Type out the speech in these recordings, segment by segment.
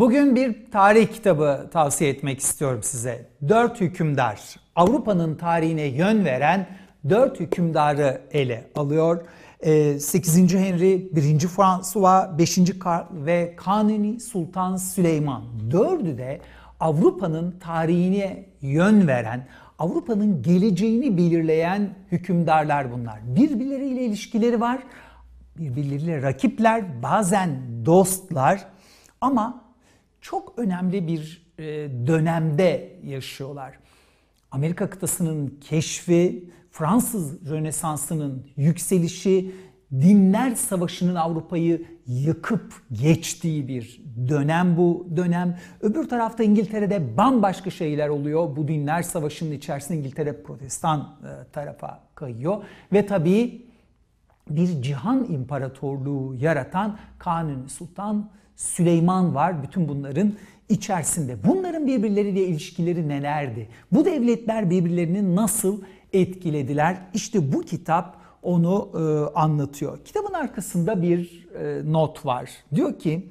Bugün bir tarih kitabı tavsiye etmek istiyorum size. Dört hükümdar. Avrupa'nın tarihine yön veren dört hükümdarı ele alıyor. 8. Ee, Henry, 1. François, 5. Karl ve Kanuni Sultan Süleyman. Dördü de Avrupa'nın tarihine yön veren, Avrupa'nın geleceğini belirleyen hükümdarlar bunlar. Birbirleriyle ilişkileri var. Birbirleriyle rakipler, bazen dostlar ama çok önemli bir e, dönemde yaşıyorlar. Amerika kıtasının keşfi, Fransız Rönesansı'nın yükselişi, dinler savaşının Avrupa'yı yıkıp geçtiği bir dönem bu dönem. Öbür tarafta İngiltere'de bambaşka şeyler oluyor. Bu dinler savaşının içerisinde İngiltere protestan e, tarafa kayıyor. Ve tabii bir cihan imparatorluğu yaratan Kanuni Sultan Süleyman var bütün bunların içerisinde. Bunların birbirleriyle ilişkileri nelerdi? Bu devletler birbirlerini nasıl etkilediler? İşte bu kitap onu e, anlatıyor. Kitabın arkasında bir e, not var. Diyor ki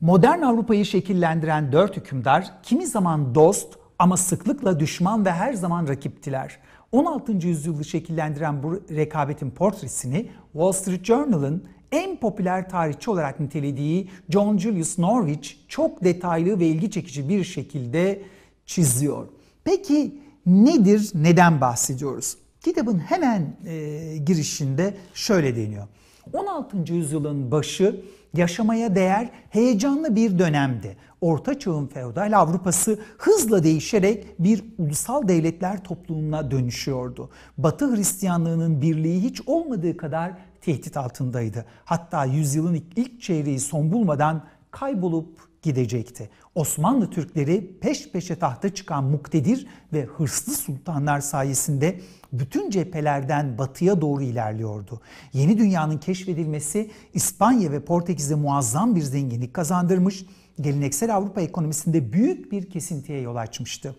modern Avrupa'yı şekillendiren dört hükümdar kimi zaman dost ama sıklıkla düşman ve her zaman rakiptiler. 16. yüzyılı şekillendiren bu rekabetin portresini Wall Street Journal'ın en popüler tarihçi olarak nitelediği John Julius Norwich çok detaylı ve ilgi çekici bir şekilde çiziyor. Peki nedir, neden bahsediyoruz? Kitabın hemen e, girişinde şöyle deniyor. 16. yüzyılın başı yaşamaya değer heyecanlı bir dönemdi. Orta Çağ'ın feodal Avrupası hızla değişerek bir ulusal devletler topluluğuna dönüşüyordu. Batı Hristiyanlığının birliği hiç olmadığı kadar tehdit altındaydı. Hatta yüzyılın ilk çeyreği son bulmadan kaybolup gidecekti. Osmanlı Türkleri peş peşe tahta çıkan muktedir ve hırslı sultanlar sayesinde bütün cephelerden batıya doğru ilerliyordu. Yeni dünyanın keşfedilmesi İspanya ve Portekiz'e muazzam bir zenginlik kazandırmış, geleneksel Avrupa ekonomisinde büyük bir kesintiye yol açmıştı.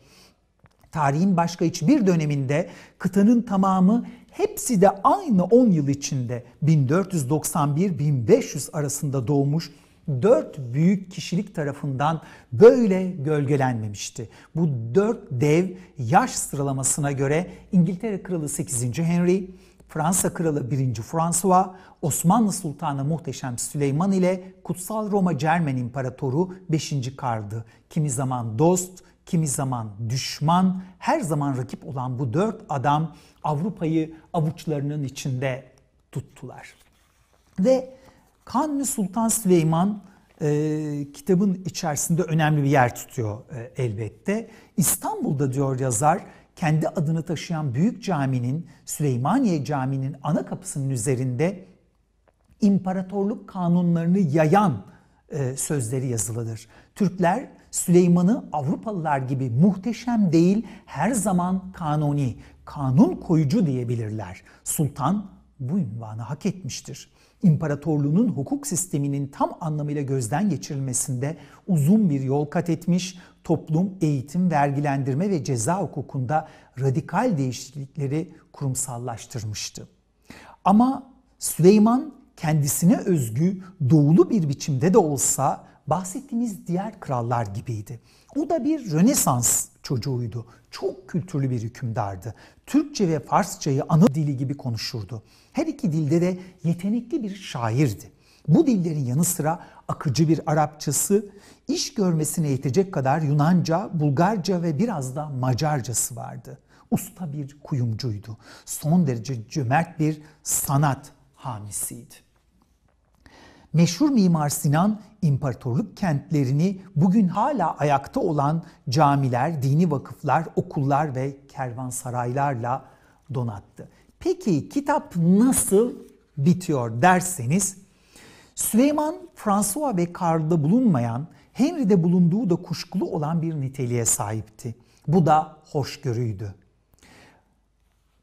Tarihin başka hiçbir döneminde kıtanın tamamı hepsi de aynı 10 yıl içinde 1491-1500 arasında doğmuş dört büyük kişilik tarafından böyle gölgelenmemişti. Bu dört dev yaş sıralamasına göre İngiltere Kralı 8. Henry, Fransa Kralı 1. François, Osmanlı Sultanı Muhteşem Süleyman ile Kutsal Roma Cermen İmparatoru 5. Karl'dı. Kimi zaman dost, kimi zaman düşman, her zaman rakip olan bu dört adam Avrupa'yı avuçlarının içinde tuttular. Ve Kanuni Sultan Süleyman e, kitabın içerisinde önemli bir yer tutuyor e, elbette. İstanbul'da diyor yazar kendi adını taşıyan büyük caminin Süleymaniye Camii'nin ana kapısının üzerinde imparatorluk kanunlarını yayan e, sözleri yazılıdır. Türkler Süleyman'ı Avrupalılar gibi muhteşem değil her zaman kanuni, kanun koyucu diyebilirler. Sultan bu ünvanı hak etmiştir. İmparatorluğunun hukuk sisteminin tam anlamıyla gözden geçirilmesinde uzun bir yol kat etmiş, toplum, eğitim, vergilendirme ve ceza hukukunda radikal değişiklikleri kurumsallaştırmıştı. Ama Süleyman kendisine özgü doğulu bir biçimde de olsa bahsettiğimiz diğer krallar gibiydi. O da bir Rönesans çocuğuydu. Çok kültürlü bir hükümdardı. Türkçe ve Farsçayı ana dili gibi konuşurdu. Her iki dilde de yetenekli bir şairdi. Bu dillerin yanı sıra akıcı bir Arapçası, iş görmesine yetecek kadar Yunanca, Bulgarca ve biraz da Macarcası vardı. Usta bir kuyumcuydu. Son derece cömert bir sanat hamisiydi. Meşhur Mimar Sinan imparatorluk kentlerini bugün hala ayakta olan camiler, dini vakıflar, okullar ve kervansaraylarla donattı. Peki kitap nasıl bitiyor derseniz Süleyman, François ve Karl'da bulunmayan, Henry'de bulunduğu da kuşkulu olan bir niteliğe sahipti. Bu da hoşgörüydü.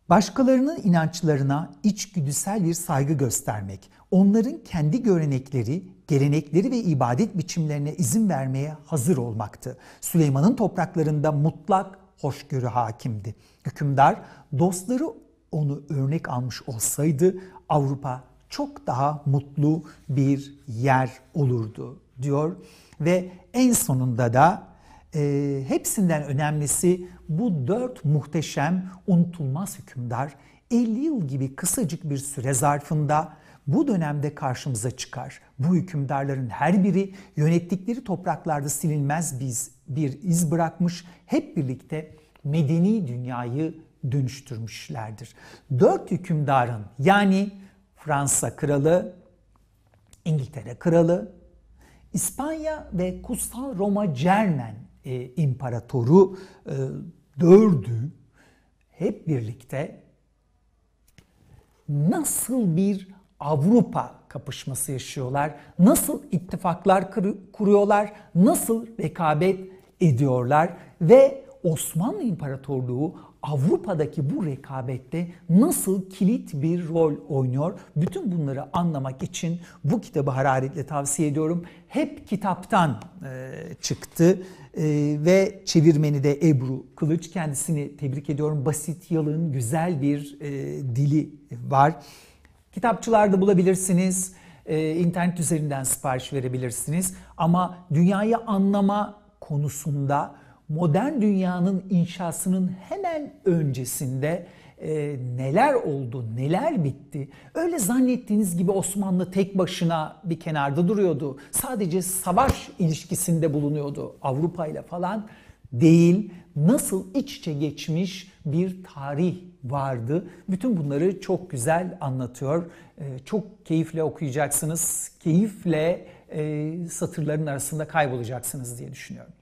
Başkalarının inançlarına içgüdüsel bir saygı göstermek, onların kendi görenekleri, gelenekleri ve ibadet biçimlerine izin vermeye hazır olmaktı. Süleyman'ın topraklarında mutlak hoşgörü hakimdi. Hükümdar dostları onu örnek almış olsaydı Avrupa çok daha mutlu bir yer olurdu diyor Ve en sonunda da e, hepsinden önemlisi bu dört muhteşem unutulmaz hükümdar 50 yıl gibi kısacık bir süre zarfında bu dönemde karşımıza çıkar. Bu hükümdarların her biri yönettikleri topraklarda silinmez biz bir iz bırakmış, hep birlikte medeni dünyayı dönüştürmüşlerdir. Dört hükümdarın yani Fransa kralı, İngiltere kralı, İspanya ve Kutsal Roma Cermen e, İmparatoru e, dördü hep birlikte nasıl bir Avrupa kapışması yaşıyorlar, nasıl ittifaklar kuruyorlar, nasıl rekabet ediyorlar ve Osmanlı İmparatorluğu Avrupa'daki bu rekabette nasıl kilit bir rol oynuyor? Bütün bunları anlamak için bu kitabı hararetle tavsiye ediyorum. Hep kitaptan e, çıktı e, ve çevirmeni de Ebru Kılıç. Kendisini tebrik ediyorum. Basit, yalın, güzel bir e, dili var. Kitapçılarda bulabilirsiniz. E, internet üzerinden sipariş verebilirsiniz. Ama dünyayı anlama konusunda modern dünyanın inşasının hemen öncesinde e, neler oldu, neler bitti. Öyle zannettiğiniz gibi Osmanlı tek başına bir kenarda duruyordu. Sadece savaş ilişkisinde bulunuyordu Avrupa ile falan değil. Nasıl iç içe geçmiş bir tarih vardı. Bütün bunları çok güzel anlatıyor. E, çok keyifle okuyacaksınız. Keyifle e, satırların arasında kaybolacaksınız diye düşünüyorum.